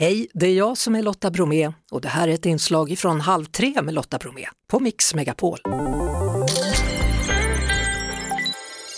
Hej, det är jag som är Lotta Bromé och det här är ett inslag från Halv tre med Lotta Bromé på Mix Megapol.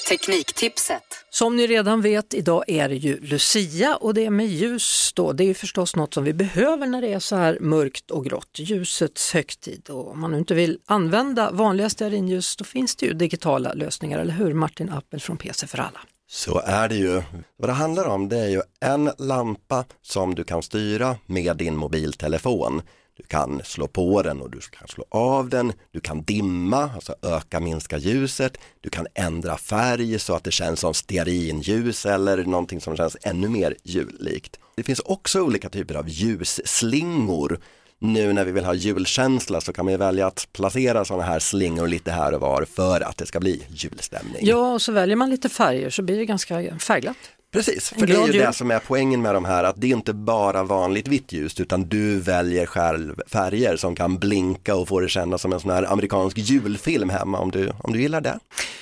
Tekniktipset. Som ni redan vet, idag är det ju Lucia och det är med ljus då. Det är ju förstås något som vi behöver när det är så här mörkt och grått. Ljusets högtid och om man nu inte vill använda vanliga stearinljus då finns det ju digitala lösningar, eller hur Martin Appel från PC för alla? Så är det ju. Vad det handlar om det är ju en lampa som du kan styra med din mobiltelefon. Du kan slå på den och du kan slå av den. Du kan dimma, alltså öka, minska ljuset. Du kan ändra färg så att det känns som stearinljus eller någonting som känns ännu mer jullikt. Det finns också olika typer av ljusslingor. Nu när vi vill ha julkänsla så kan man ju välja att placera sådana här slingor lite här och var för att det ska bli julstämning. Ja, och så väljer man lite färger så blir det ganska färgglatt. Precis, för det är ju det som är poängen med de här, att det är inte bara vanligt vitt ljus utan du väljer själv färger som kan blinka och få det kännas som en sån här amerikansk julfilm hemma om du, om du gillar det.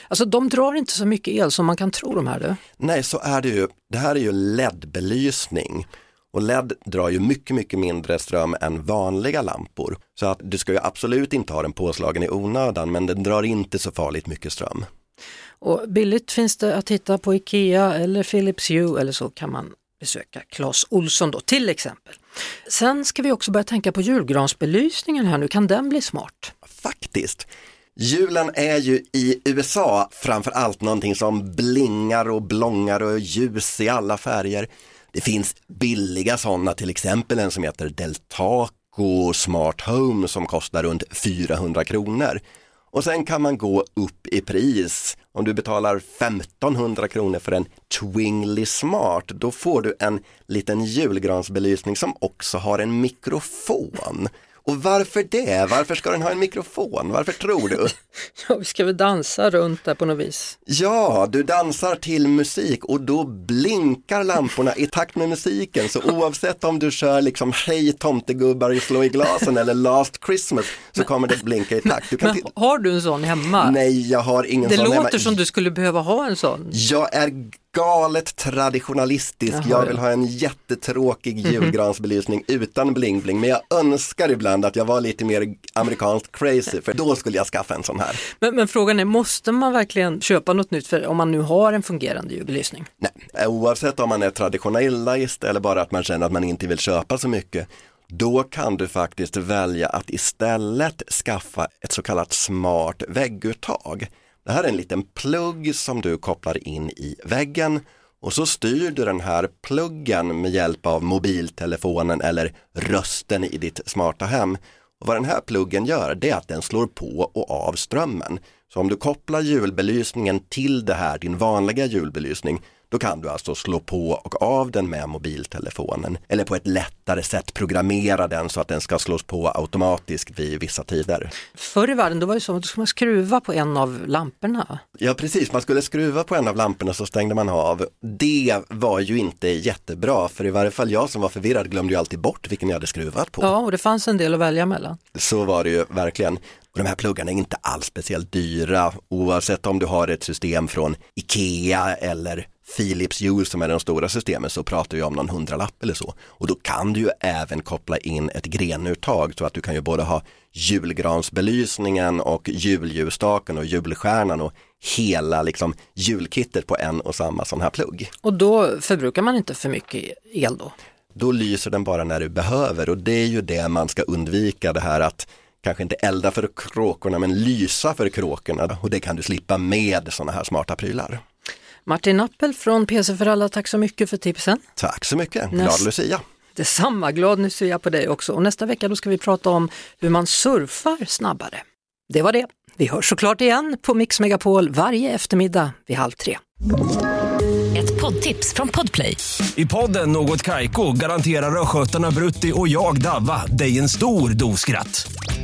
Alltså de drar inte så mycket el som man kan tro de här du. Nej, så är det ju. Det här är ju LED-belysning. Och LED drar ju mycket, mycket mindre ström än vanliga lampor. Så att du ska ju absolut inte ha den påslagen i onödan, men den drar inte så farligt mycket ström. Och billigt finns det att hitta på Ikea eller Philips Hue eller så kan man besöka Clas Olsson då till exempel. Sen ska vi också börja tänka på julgransbelysningen här nu, kan den bli smart? Faktiskt. Julen är ju i USA framför allt någonting som blingar och blångar och ljus i alla färger. Det finns billiga sådana, till exempel en som heter Deltaco Smart Home som kostar runt 400 kronor. Och sen kan man gå upp i pris. Om du betalar 1500 kronor för en Twingly Smart, då får du en liten julgransbelysning som också har en mikrofon. Och varför det? Varför ska den ha en mikrofon? Varför tror du? Ja, vi ska väl dansa runt där på något vis. Ja, du dansar till musik och då blinkar lamporna i takt med musiken. Så oavsett om du kör liksom Hej tomtegubbar slå i glasen eller Last Christmas så kommer det blinka i takt. Du Men har du en sån hemma? Nej, jag har ingen det sån hemma. Det låter som du skulle behöva ha en sån. Jag är galet traditionalistisk. Jaha, jag vill ha en jättetråkig mhm. julgransbelysning utan bling-bling. Men jag önskar ibland att jag var lite mer amerikanskt crazy för då skulle jag skaffa en sån här. Men, men frågan är, måste man verkligen köpa något nytt för om man nu har en fungerande julbelysning? Nej, oavsett om man är traditionalist eller bara att man känner att man inte vill köpa så mycket då kan du faktiskt välja att istället skaffa ett så kallat smart vägguttag. Det här är en liten plugg som du kopplar in i väggen och så styr du den här pluggen med hjälp av mobiltelefonen eller rösten i ditt smarta hem. Och vad den här pluggen gör det är att den slår på och av strömmen. Så om du kopplar julbelysningen till det här, din vanliga julbelysning, då kan du alltså slå på och av den med mobiltelefonen eller på ett lättare sätt programmera den så att den ska slås på automatiskt vid vissa tider. Förr i världen då var det så att du skulle skruva på en av lamporna. Ja precis, man skulle skruva på en av lamporna så stängde man av. Det var ju inte jättebra för i varje fall jag som var förvirrad glömde ju alltid bort vilken jag hade skruvat på. Ja, och det fanns en del att välja mellan. Så var det ju verkligen. Och de här pluggarna är inte alls speciellt dyra oavsett om du har ett system från Ikea eller Philips Hue som är de stora systemen så pratar vi om någon hundralapp eller så. Och då kan du ju även koppla in ett grenuttag så att du kan ju både ha julgransbelysningen och julljusstaken och julstjärnan och hela liksom julkittet på en och samma sån här plugg. Och då förbrukar man inte för mycket el då? Då lyser den bara när du behöver och det är ju det man ska undvika det här att kanske inte elda för kråkorna men lysa för kråkorna och det kan du slippa med sådana här smarta prylar. Martin Appel från PC för alla, tack så mycket för tipsen. Tack så mycket, glad Näst... Lucia. Detsamma, glad Lucia på dig också. Och nästa vecka då ska vi prata om hur man surfar snabbare. Det var det. Vi hörs såklart igen på Mix Megapol varje eftermiddag vid halv tre. Ett poddtips från Podplay. I podden Något Kaiko garanterar östgötarna Brutti och jag, Davva, dig en stor dos skratt.